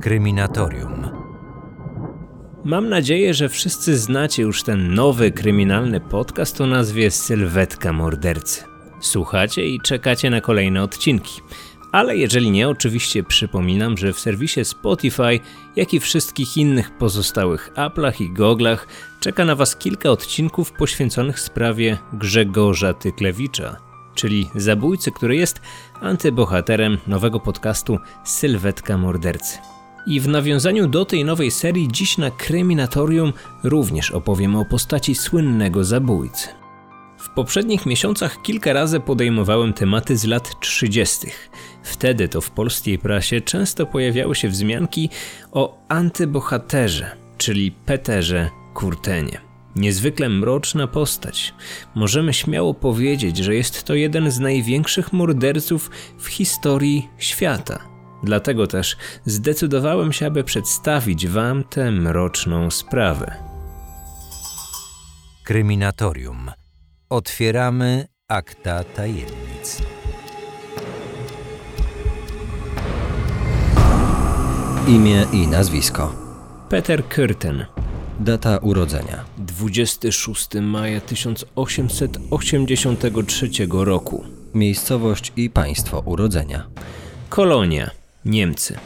Kryminatorium. Mam nadzieję, że wszyscy znacie już ten nowy kryminalny podcast o nazwie Sylwetka Mordercy. Słuchacie i czekacie na kolejne odcinki. Ale jeżeli nie, oczywiście przypominam, że w serwisie Spotify, jak i wszystkich innych pozostałych Apple'ach i Goglach czeka na Was kilka odcinków poświęconych sprawie Grzegorza Tyklewicza, czyli zabójcy, który jest antybohaterem nowego podcastu Sylwetka Mordercy. I w nawiązaniu do tej nowej serii dziś na Kryminatorium również opowiem o postaci słynnego zabójcy. W poprzednich miesiącach kilka razy podejmowałem tematy z lat 30. Wtedy to w polskiej prasie często pojawiały się wzmianki o antybohaterze, czyli Peterze Kurtenie. Niezwykle mroczna postać. Możemy śmiało powiedzieć, że jest to jeden z największych morderców w historii świata. Dlatego też zdecydowałem się, aby przedstawić Wam tę mroczną sprawę. Kryminatorium. Otwieramy akta tajemnic. Imię i nazwisko. Peter Kürten, Data urodzenia. 26 maja 1883 roku. Miejscowość i państwo urodzenia. Kolonia, Niemcy.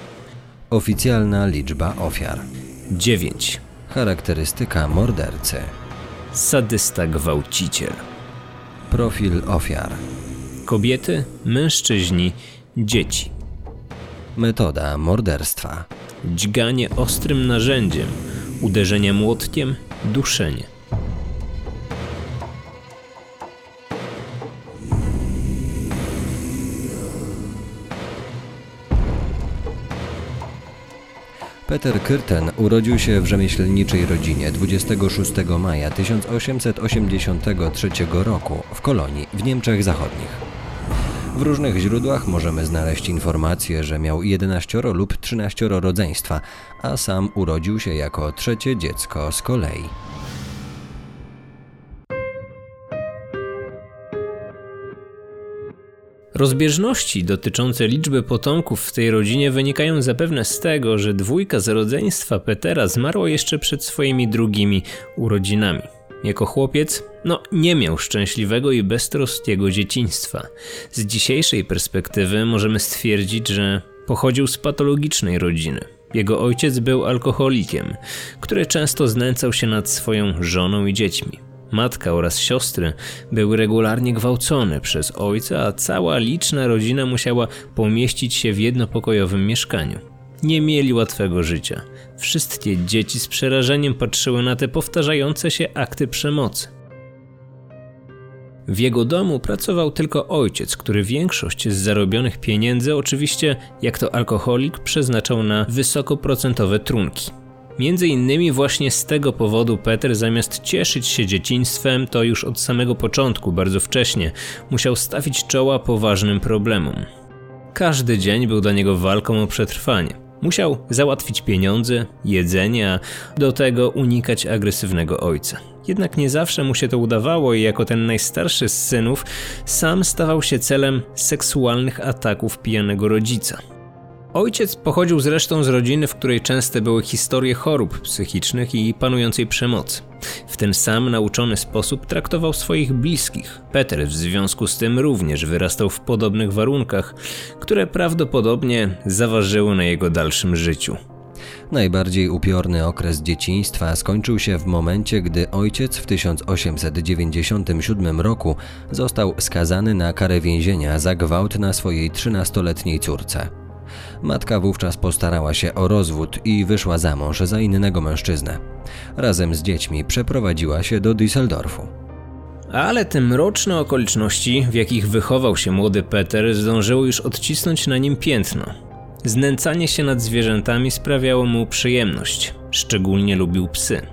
Oficjalna liczba ofiar. 9. Charakterystyka mordercy. Sadysta gwałciciel. Profil ofiar. Kobiety, mężczyźni, dzieci. Metoda morderstwa. Dźganie ostrym narzędziem, uderzenie młotkiem, duszenie. Peter Kürten urodził się w rzemieślniczej rodzinie 26 maja 1883 roku w Kolonii w Niemczech Zachodnich. W różnych źródłach możemy znaleźć informację, że miał 11 lub 13 rodzeństwa, a sam urodził się jako trzecie dziecko z kolei. Rozbieżności dotyczące liczby potomków w tej rodzinie wynikają zapewne z tego, że dwójka z rodzeństwa Petera zmarło jeszcze przed swoimi drugimi urodzinami. Jako chłopiec, no nie miał szczęśliwego i beztroskiego dzieciństwa. Z dzisiejszej perspektywy możemy stwierdzić, że pochodził z patologicznej rodziny. Jego ojciec był alkoholikiem, który często znęcał się nad swoją żoną i dziećmi. Matka oraz siostry były regularnie gwałcone przez ojca, a cała liczna rodzina musiała pomieścić się w jednopokojowym mieszkaniu. Nie mieli łatwego życia. Wszystkie dzieci z przerażeniem patrzyły na te powtarzające się akty przemocy. W jego domu pracował tylko ojciec, który większość z zarobionych pieniędzy, oczywiście jak to alkoholik, przeznaczał na wysokoprocentowe trunki. Między innymi właśnie z tego powodu Peter zamiast cieszyć się dzieciństwem, to już od samego początku, bardzo wcześnie, musiał stawić czoła poważnym problemom. Każdy dzień był dla niego walką o przetrwanie. Musiał załatwić pieniądze, jedzenie, a do tego unikać agresywnego ojca. Jednak nie zawsze mu się to udawało i jako ten najstarszy z synów sam stawał się celem seksualnych ataków pijanego rodzica. Ojciec pochodził zresztą z rodziny, w której częste były historie chorób psychicznych i panującej przemocy. W ten sam nauczony sposób traktował swoich bliskich. Peter w związku z tym również wyrastał w podobnych warunkach, które prawdopodobnie zaważyły na jego dalszym życiu. Najbardziej upiorny okres dzieciństwa skończył się w momencie, gdy ojciec w 1897 roku został skazany na karę więzienia za gwałt na swojej 13-letniej córce. Matka wówczas postarała się o rozwód i wyszła za mąż za innego mężczyznę. Razem z dziećmi przeprowadziła się do Düsseldorfu. Ale te mroczne okoliczności, w jakich wychował się młody Peter, zdążyły już odcisnąć na nim piętno. Znęcanie się nad zwierzętami sprawiało mu przyjemność. Szczególnie lubił psy.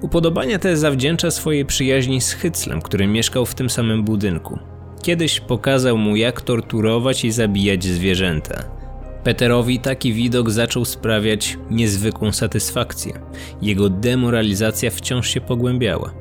Upodobania te zawdzięcza swojej przyjaźni z Hyclem, który mieszkał w tym samym budynku. Kiedyś pokazał mu, jak torturować i zabijać zwierzęta. Peterowi taki widok zaczął sprawiać niezwykłą satysfakcję. Jego demoralizacja wciąż się pogłębiała.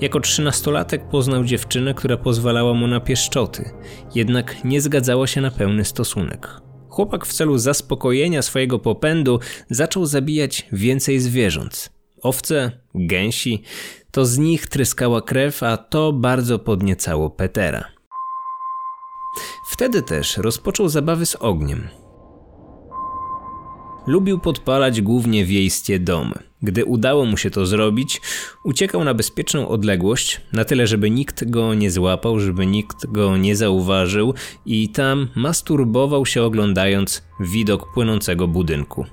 Jako trzynastolatek poznał dziewczynę, która pozwalała mu na pieszczoty, jednak nie zgadzała się na pełny stosunek. Chłopak w celu zaspokojenia swojego popędu zaczął zabijać więcej zwierząt. Owce, gęsi, to z nich tryskała krew, a to bardzo podniecało Petera. Wtedy też rozpoczął zabawy z ogniem. Lubił podpalać głównie wiejskie domy. Gdy udało mu się to zrobić, uciekał na bezpieczną odległość, na tyle, żeby nikt go nie złapał, żeby nikt go nie zauważył, i tam masturbował się oglądając widok płynącego budynku.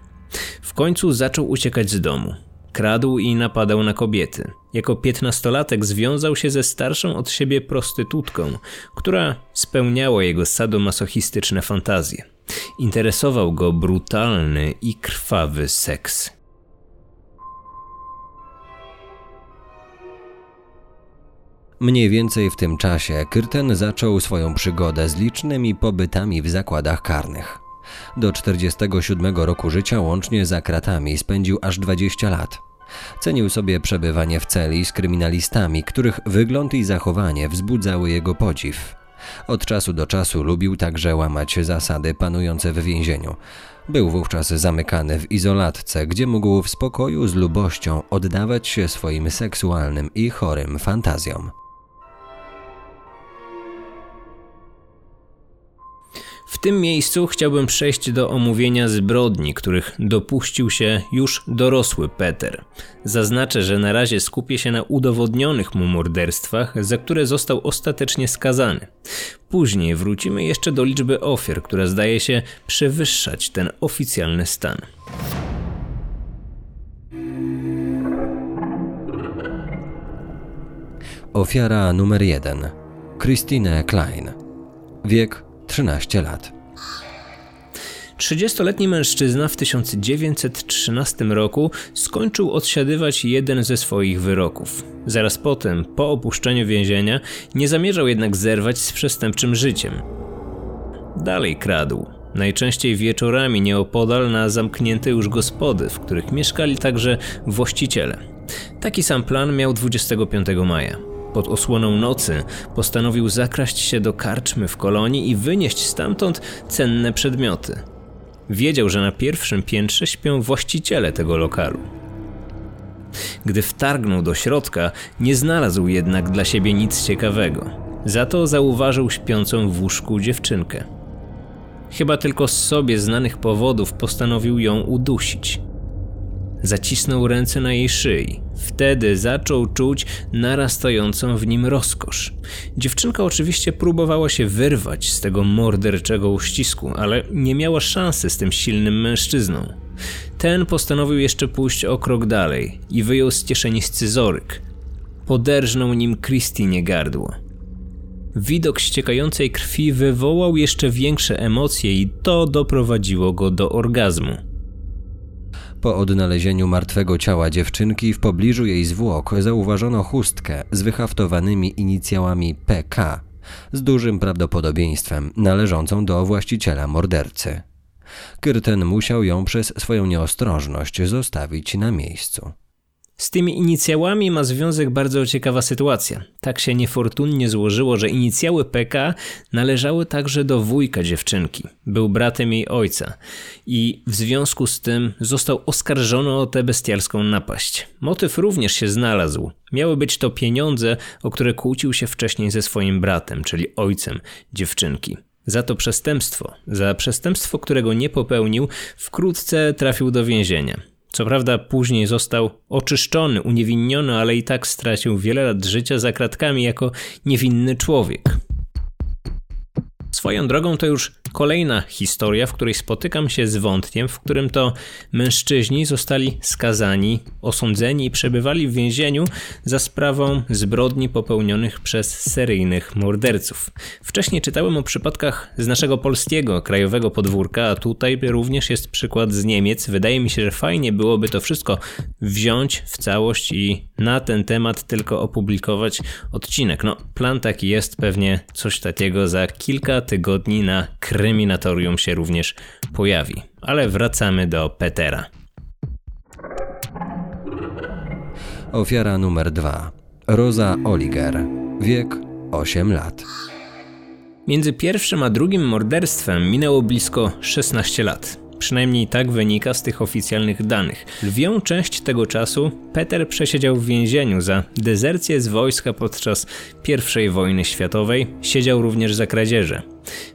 W końcu zaczął uciekać z domu. Kradł i napadał na kobiety. Jako piętnastolatek związał się ze starszą od siebie prostytutką, która spełniała jego sadomasochistyczne fantazje. Interesował go brutalny i krwawy seks. Mniej więcej w tym czasie Kyrten zaczął swoją przygodę z licznymi pobytami w zakładach karnych. Do 47 roku życia łącznie za kratami spędził aż 20 lat. Cenił sobie przebywanie w celi z kryminalistami, których wygląd i zachowanie wzbudzały jego podziw. Od czasu do czasu lubił także łamać zasady panujące w więzieniu. Był wówczas zamykany w izolatce, gdzie mógł w spokoju z lubością oddawać się swoim seksualnym i chorym fantazjom. W tym miejscu chciałbym przejść do omówienia zbrodni, których dopuścił się już dorosły Peter. Zaznaczę, że na razie skupię się na udowodnionych mu morderstwach, za które został ostatecznie skazany. Później wrócimy jeszcze do liczby ofiar, która zdaje się przewyższać ten oficjalny stan. Ofiara numer jeden. Christine Klein. Wiek 13 lat. 30-letni mężczyzna w 1913 roku skończył odsiadywać jeden ze swoich wyroków. Zaraz potem, po opuszczeniu więzienia, nie zamierzał jednak zerwać z przestępczym życiem. Dalej kradł, najczęściej wieczorami nieopodal na zamknięte już gospody, w których mieszkali także właściciele. Taki sam plan miał 25 maja pod osłoną nocy postanowił zakraść się do karczmy w kolonii i wynieść stamtąd cenne przedmioty. Wiedział, że na pierwszym piętrze śpią właściciele tego lokalu. Gdy wtargnął do środka, nie znalazł jednak dla siebie nic ciekawego. Za to zauważył śpiącą w łóżku dziewczynkę. Chyba tylko z sobie znanych powodów postanowił ją udusić. Zacisnął ręce na jej szyi. Wtedy zaczął czuć narastającą w nim rozkosz. Dziewczynka oczywiście próbowała się wyrwać z tego morderczego uścisku, ale nie miała szansy z tym silnym mężczyzną. Ten postanowił jeszcze pójść o krok dalej i wyjął z kieszeni scyzoryk. Poderżnął nim Christinie gardło. Widok ściekającej krwi wywołał jeszcze większe emocje i to doprowadziło go do orgazmu. Po odnalezieniu martwego ciała dziewczynki w pobliżu jej zwłok zauważono chustkę z wyhaftowanymi inicjałami PK z dużym prawdopodobieństwem należącą do właściciela mordercy. Kyrten musiał ją przez swoją nieostrożność zostawić na miejscu. Z tymi inicjałami ma związek bardzo ciekawa sytuacja. Tak się niefortunnie złożyło, że inicjały PK należały także do wujka dziewczynki. Był bratem jej ojca i w związku z tym został oskarżony o tę bestialską napaść. Motyw również się znalazł. Miały być to pieniądze, o które kłócił się wcześniej ze swoim bratem, czyli ojcem dziewczynki. Za to przestępstwo, za przestępstwo, którego nie popełnił, wkrótce trafił do więzienia. Co prawda później został oczyszczony, uniewinniony, ale i tak stracił wiele lat życia za kratkami jako niewinny człowiek. Swoją drogą to już kolejna historia, w której spotykam się z wątkiem, w którym to mężczyźni zostali skazani, osądzeni i przebywali w więzieniu za sprawą zbrodni popełnionych przez seryjnych morderców. Wcześniej czytałem o przypadkach z naszego polskiego krajowego podwórka, a tutaj również jest przykład z Niemiec. Wydaje mi się, że fajnie byłoby to wszystko wziąć w całość i na ten temat tylko opublikować odcinek. No, plan taki jest, pewnie coś takiego za kilka tygodni na kryminatorium się również pojawi. Ale wracamy do Petera. Ofiara numer dwa. Rosa Oliger. Wiek 8 lat. Między pierwszym a drugim morderstwem minęło blisko 16 lat. Przynajmniej tak wynika z tych oficjalnych danych. Lwią część tego czasu Peter przesiedział w więzieniu za dezercję z wojska podczas I wojny światowej, siedział również za kradzieże.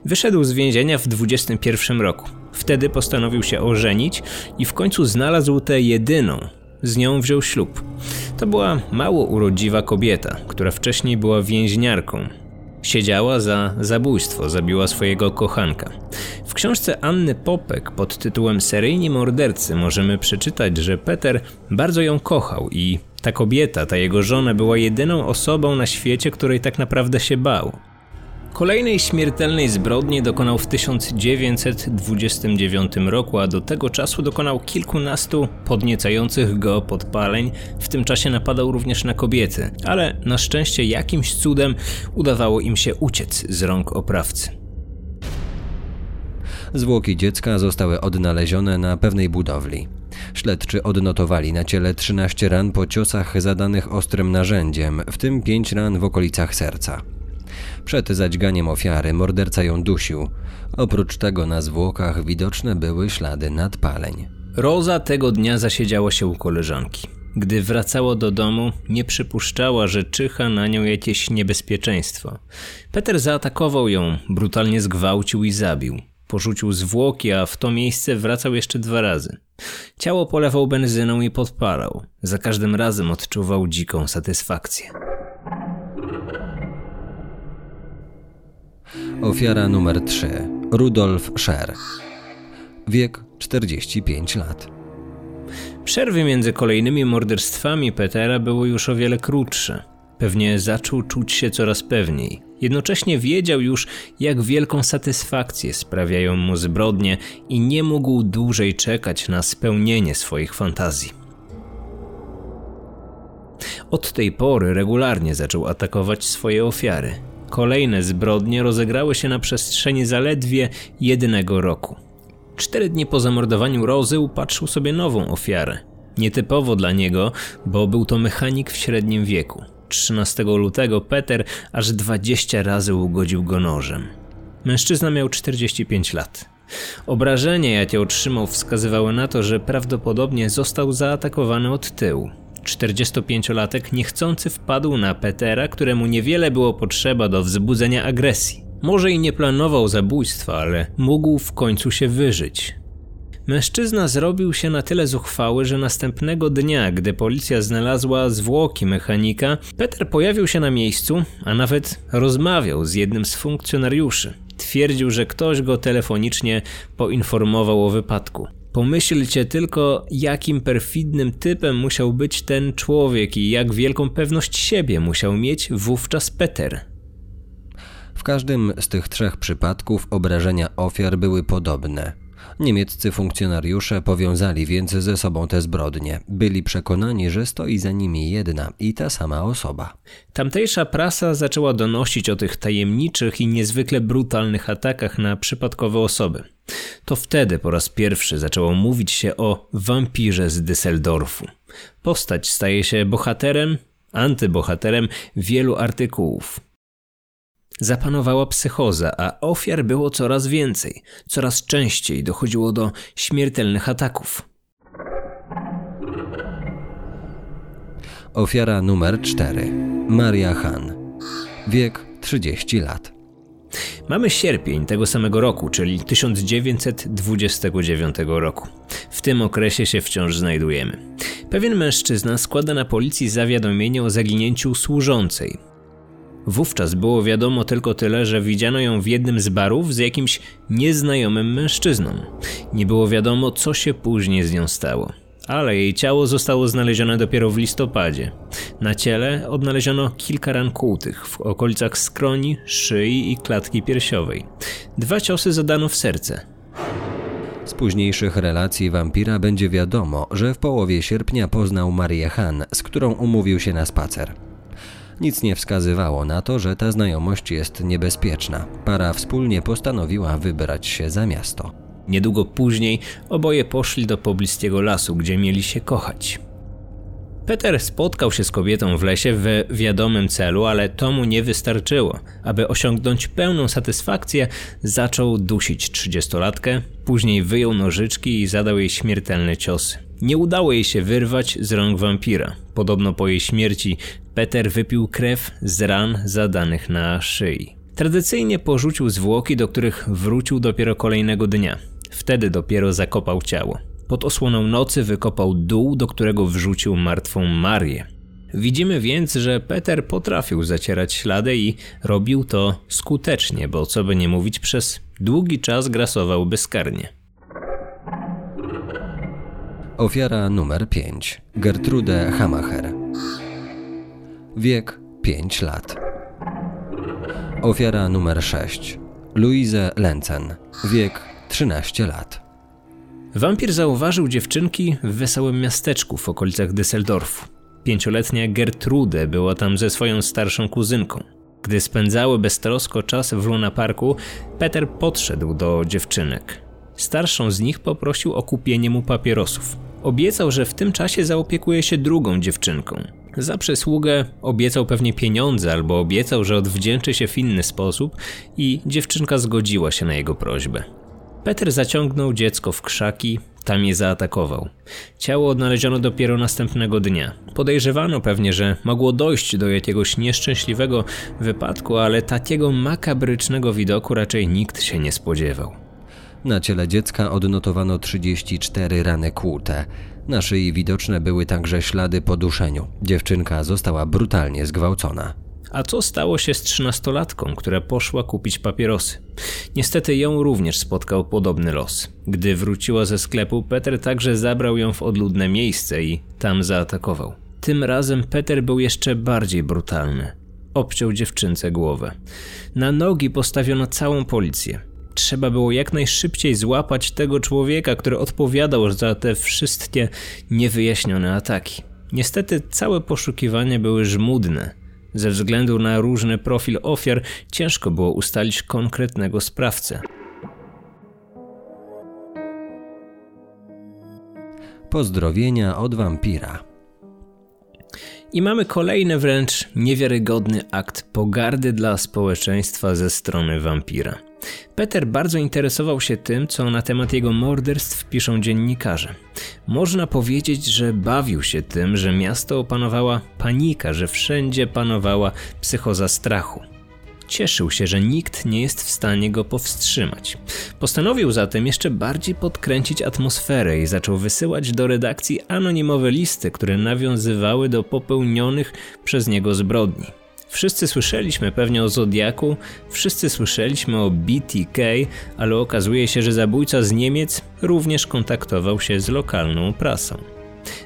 Wyszedł z więzienia w 21 roku. Wtedy postanowił się ożenić i w końcu znalazł tę jedyną. Z nią wziął ślub. To była mało urodziwa kobieta, która wcześniej była więźniarką. Siedziała za zabójstwo, zabiła swojego kochanka. W książce Anny Popek pod tytułem Seryjni mordercy możemy przeczytać, że Peter bardzo ją kochał i ta kobieta, ta jego żona była jedyną osobą na świecie, której tak naprawdę się bał. Kolejnej śmiertelnej zbrodni dokonał w 1929 roku, a do tego czasu dokonał kilkunastu podniecających go podpaleń. W tym czasie napadał również na kobiety, ale na szczęście jakimś cudem udawało im się uciec z rąk oprawcy. Zwłoki dziecka zostały odnalezione na pewnej budowli. Śledczy odnotowali na ciele 13 ran po ciosach zadanych ostrym narzędziem, w tym 5 ran w okolicach serca. Przed zadźganiem ofiary morderca ją dusił. Oprócz tego na zwłokach widoczne były ślady nadpaleń. Roza tego dnia zasiedziała się u koleżanki. Gdy wracała do domu, nie przypuszczała, że czyha na nią jakieś niebezpieczeństwo. Peter zaatakował ją, brutalnie zgwałcił i zabił. Porzucił zwłoki, a w to miejsce wracał jeszcze dwa razy. Ciało polewał benzyną i podpalał. Za każdym razem odczuwał dziką satysfakcję. Ofiara numer 3. Rudolf Scher. Wiek 45 lat. Przerwy między kolejnymi morderstwami Petera były już o wiele krótsze. Pewnie zaczął czuć się coraz pewniej. Jednocześnie wiedział już, jak wielką satysfakcję sprawiają mu zbrodnie i nie mógł dłużej czekać na spełnienie swoich fantazji. Od tej pory regularnie zaczął atakować swoje ofiary. Kolejne zbrodnie rozegrały się na przestrzeni zaledwie jednego roku. Cztery dni po zamordowaniu Rozy upatrzył sobie nową ofiarę. Nietypowo dla niego, bo był to mechanik w średnim wieku. 13 lutego Peter aż 20 razy ugodził go nożem. Mężczyzna miał 45 lat. Obrażenia, jakie otrzymał, wskazywały na to, że prawdopodobnie został zaatakowany od tyłu. 45-latek niechcący wpadł na Petera, któremu niewiele było potrzeba do wzbudzenia agresji. Może i nie planował zabójstwa, ale mógł w końcu się wyżyć. Mężczyzna zrobił się na tyle zuchwały, że następnego dnia, gdy policja znalazła zwłoki mechanika, Peter pojawił się na miejscu, a nawet rozmawiał z jednym z funkcjonariuszy. Twierdził, że ktoś go telefonicznie poinformował o wypadku. Pomyślcie tylko, jakim perfidnym typem musiał być ten człowiek i jak wielką pewność siebie musiał mieć wówczas Peter. W każdym z tych trzech przypadków obrażenia ofiar były podobne. Niemieccy funkcjonariusze powiązali więc ze sobą te zbrodnie. Byli przekonani, że stoi za nimi jedna i ta sama osoba. Tamtejsza prasa zaczęła donosić o tych tajemniczych i niezwykle brutalnych atakach na przypadkowe osoby. To wtedy po raz pierwszy zaczęło mówić się o wampirze z Düsseldorfu. Postać staje się bohaterem, antybohaterem wielu artykułów. Zapanowała psychoza, a ofiar było coraz więcej. Coraz częściej dochodziło do śmiertelnych ataków. Ofiara numer 4. Maria Han. Wiek 30 lat. Mamy sierpień tego samego roku, czyli 1929 roku. W tym okresie się wciąż znajdujemy. Pewien mężczyzna składa na policji zawiadomienie o zaginięciu służącej. Wówczas było wiadomo tylko tyle, że widziano ją w jednym z barów z jakimś nieznajomym mężczyzną. Nie było wiadomo, co się później z nią stało. Ale jej ciało zostało znalezione dopiero w listopadzie. Na ciele odnaleziono kilka ran kłutych w okolicach skroni, szyi i klatki piersiowej. Dwa ciosy zadano w serce. Z późniejszych relacji wampira będzie wiadomo, że w połowie sierpnia poznał Marię Han, z którą umówił się na spacer. Nic nie wskazywało na to, że ta znajomość jest niebezpieczna. Para wspólnie postanowiła wybrać się za miasto. Niedługo później oboje poszli do pobliskiego lasu, gdzie mieli się kochać. Peter spotkał się z kobietą w lesie w wiadomym celu, ale to mu nie wystarczyło. Aby osiągnąć pełną satysfakcję, zaczął dusić trzydziestolatkę, później wyjął nożyczki i zadał jej śmiertelne ciosy. Nie udało jej się wyrwać z rąk wampira. Podobno po jej śmierci Peter wypił krew z ran zadanych na szyi. Tradycyjnie porzucił zwłoki, do których wrócił dopiero kolejnego dnia. Wtedy dopiero zakopał ciało. Pod osłoną nocy wykopał dół, do którego wrzucił martwą Marię. Widzimy więc, że Peter potrafił zacierać ślady i robił to skutecznie, bo co by nie mówić, przez długi czas grasował bezkarnie. Ofiara numer 5. Gertrude Hamacher. Wiek 5 lat. Ofiara numer 6. Louise Lenzen. Wiek 13 lat. Wampir zauważył dziewczynki w wesołym miasteczku w okolicach Düsseldorfu. Pięcioletnia Gertrude była tam ze swoją starszą kuzynką. Gdy spędzały beztrosko czas w Luna Parku, Peter podszedł do dziewczynek. Starszą z nich poprosił o kupienie mu papierosów. Obiecał, że w tym czasie zaopiekuje się drugą dziewczynką. Za przysługę obiecał pewnie pieniądze albo obiecał, że odwdzięczy się w inny sposób i dziewczynka zgodziła się na jego prośbę. Peter zaciągnął dziecko w krzaki, tam je zaatakował. Ciało odnaleziono dopiero następnego dnia. Podejrzewano pewnie, że mogło dojść do jakiegoś nieszczęśliwego wypadku, ale takiego makabrycznego widoku raczej nikt się nie spodziewał. Na ciele dziecka odnotowano 34 rany kłute. Na szyi widoczne były także ślady po duszeniu. Dziewczynka została brutalnie zgwałcona. A co stało się z trzynastolatką, która poszła kupić papierosy? Niestety ją również spotkał podobny los. Gdy wróciła ze sklepu, Peter także zabrał ją w odludne miejsce i tam zaatakował. Tym razem Peter był jeszcze bardziej brutalny. Obciął dziewczynce głowę. Na nogi postawiono całą policję. Trzeba było jak najszybciej złapać tego człowieka, który odpowiadał za te wszystkie niewyjaśnione ataki. Niestety całe poszukiwania były żmudne. Ze względu na różny profil ofiar ciężko było ustalić konkretnego sprawcę. Pozdrowienia od wampira. I mamy kolejny wręcz niewiarygodny akt pogardy dla społeczeństwa ze strony wampira. Peter bardzo interesował się tym, co na temat jego morderstw piszą dziennikarze. Można powiedzieć, że bawił się tym, że miasto opanowała panika, że wszędzie panowała psychoza strachu. Cieszył się, że nikt nie jest w stanie go powstrzymać. Postanowił zatem jeszcze bardziej podkręcić atmosferę i zaczął wysyłać do redakcji anonimowe listy, które nawiązywały do popełnionych przez niego zbrodni. Wszyscy słyszeliśmy pewnie o Zodiaku, wszyscy słyszeliśmy o BTK, ale okazuje się, że zabójca z Niemiec również kontaktował się z lokalną prasą.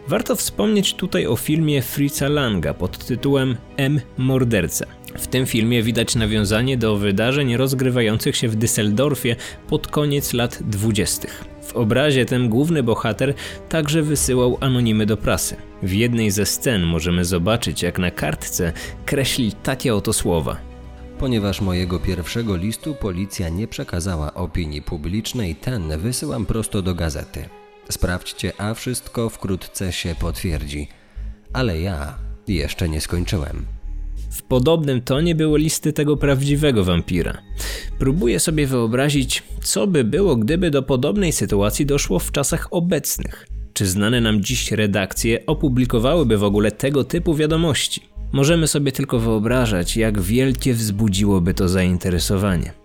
Warto wspomnieć tutaj o filmie Fritza Langa pod tytułem M. Morderca. W tym filmie widać nawiązanie do wydarzeń rozgrywających się w Düsseldorfie pod koniec lat 20. W obrazie tym główny bohater także wysyłał anonimy do prasy. W jednej ze scen możemy zobaczyć, jak na kartce kreśli takie oto słowa. Ponieważ mojego pierwszego listu policja nie przekazała opinii publicznej, ten wysyłam prosto do gazety. Sprawdźcie, a wszystko wkrótce się potwierdzi. Ale ja jeszcze nie skończyłem. W podobnym tonie były listy tego prawdziwego wampira. Próbuję sobie wyobrazić, co by było, gdyby do podobnej sytuacji doszło w czasach obecnych. Czy znane nam dziś redakcje opublikowałyby w ogóle tego typu wiadomości? Możemy sobie tylko wyobrażać, jak wielkie wzbudziłoby to zainteresowanie.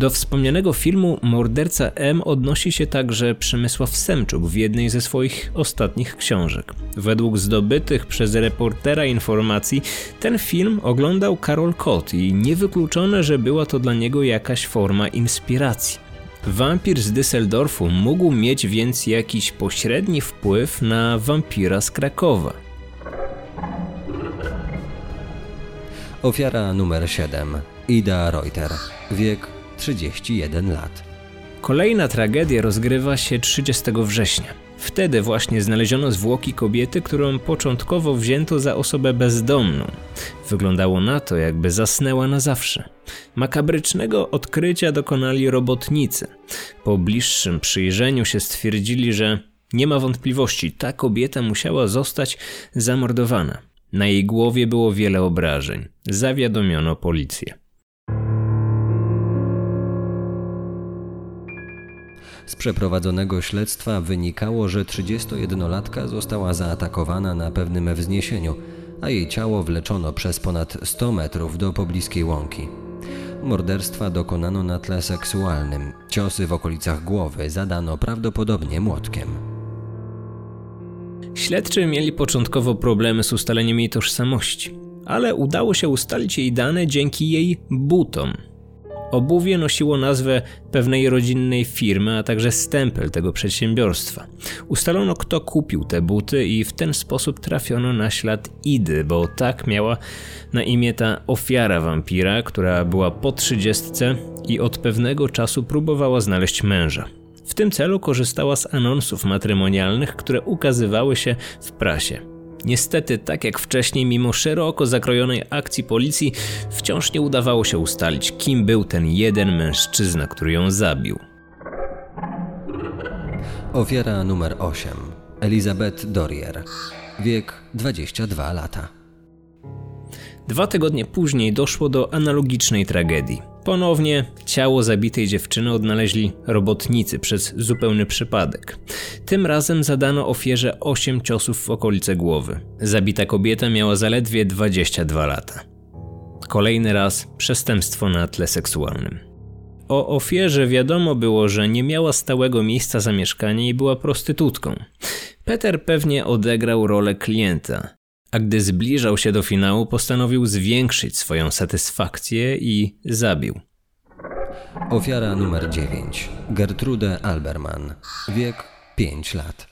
Do wspomnianego filmu Morderca M odnosi się także Przemysław Semczuk w jednej ze swoich ostatnich książek. Według zdobytych przez reportera informacji, ten film oglądał Karol Kot i niewykluczone, że była to dla niego jakaś forma inspiracji. Wampir z Düsseldorfu mógł mieć więc jakiś pośredni wpływ na wampira z Krakowa. Ofiara numer 7. Ida Reuter. Wiek 31 lat. Kolejna tragedia rozgrywa się 30 września. Wtedy właśnie znaleziono zwłoki kobiety, którą początkowo wzięto za osobę bezdomną. Wyglądało na to, jakby zasnęła na zawsze. Makabrycznego odkrycia dokonali robotnicy. Po bliższym przyjrzeniu się stwierdzili, że Nie ma wątpliwości, ta kobieta musiała zostać zamordowana. Na jej głowie było wiele obrażeń. Zawiadomiono policję. Z przeprowadzonego śledztwa wynikało, że 31-latka została zaatakowana na pewnym wzniesieniu, a jej ciało wleczono przez ponad 100 metrów do pobliskiej łąki. Morderstwa dokonano na tle seksualnym. Ciosy w okolicach głowy zadano prawdopodobnie młotkiem. Śledczy mieli początkowo problemy z ustaleniem jej tożsamości, ale udało się ustalić jej dane dzięki jej butom. Obuwie nosiło nazwę pewnej rodzinnej firmy, a także stempel tego przedsiębiorstwa. Ustalono, kto kupił te buty, i w ten sposób trafiono na ślad Idy, bo tak miała na imię ta ofiara wampira, która była po trzydziestce i od pewnego czasu próbowała znaleźć męża. W tym celu korzystała z anonsów matrymonialnych, które ukazywały się w prasie. Niestety, tak jak wcześniej, mimo szeroko zakrojonej akcji policji, wciąż nie udawało się ustalić, kim był ten jeden mężczyzna, który ją zabił. Ofiara numer 8. Elizabeth Dorier. Wiek 22 lata. Dwa tygodnie później doszło do analogicznej tragedii. Ponownie ciało zabitej dziewczyny odnaleźli robotnicy przez zupełny przypadek. Tym razem zadano ofierze 8 ciosów w okolice głowy. Zabita kobieta miała zaledwie 22 lata. Kolejny raz przestępstwo na tle seksualnym. O ofierze wiadomo było, że nie miała stałego miejsca zamieszkania i była prostytutką. Peter pewnie odegrał rolę klienta, a gdy zbliżał się do finału, postanowił zwiększyć swoją satysfakcję i zabił. Ofiara numer 9. Gertrude Alberman. Wiek 5 lat.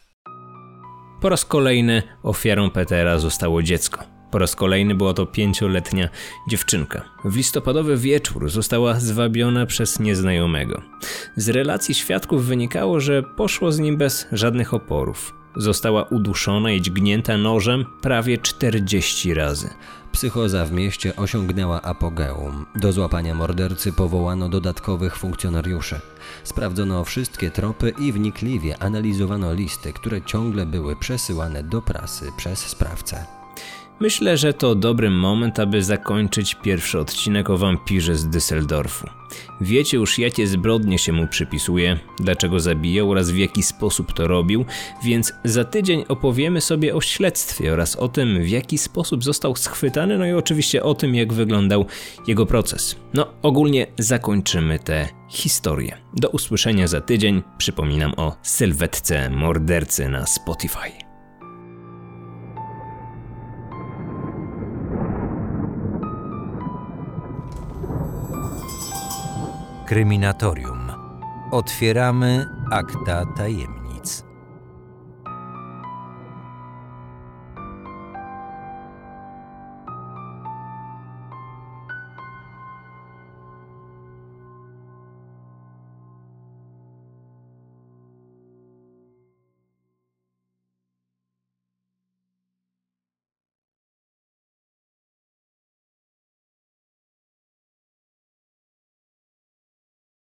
Po raz kolejny ofiarą Petera zostało dziecko. Po raz kolejny była to pięcioletnia dziewczynka. W listopadowy wieczór została zwabiona przez nieznajomego. Z relacji świadków wynikało, że poszło z nim bez żadnych oporów. Została uduszona i dźgnięta nożem prawie 40 razy. Psychoza w mieście osiągnęła apogeum. Do złapania mordercy powołano dodatkowych funkcjonariuszy. Sprawdzono wszystkie tropy i wnikliwie analizowano listy, które ciągle były przesyłane do prasy przez sprawcę. Myślę, że to dobry moment, aby zakończyć pierwszy odcinek o wampirze z Düsseldorfu. Wiecie już, jakie zbrodnie się mu przypisuje, dlaczego zabijał oraz w jaki sposób to robił, więc za tydzień opowiemy sobie o śledztwie oraz o tym, w jaki sposób został schwytany, no i oczywiście o tym, jak wyglądał jego proces. No, ogólnie zakończymy tę historię. Do usłyszenia za tydzień. Przypominam o sylwetce mordercy na Spotify. Kryminatorium. Otwieramy akta tajemnic.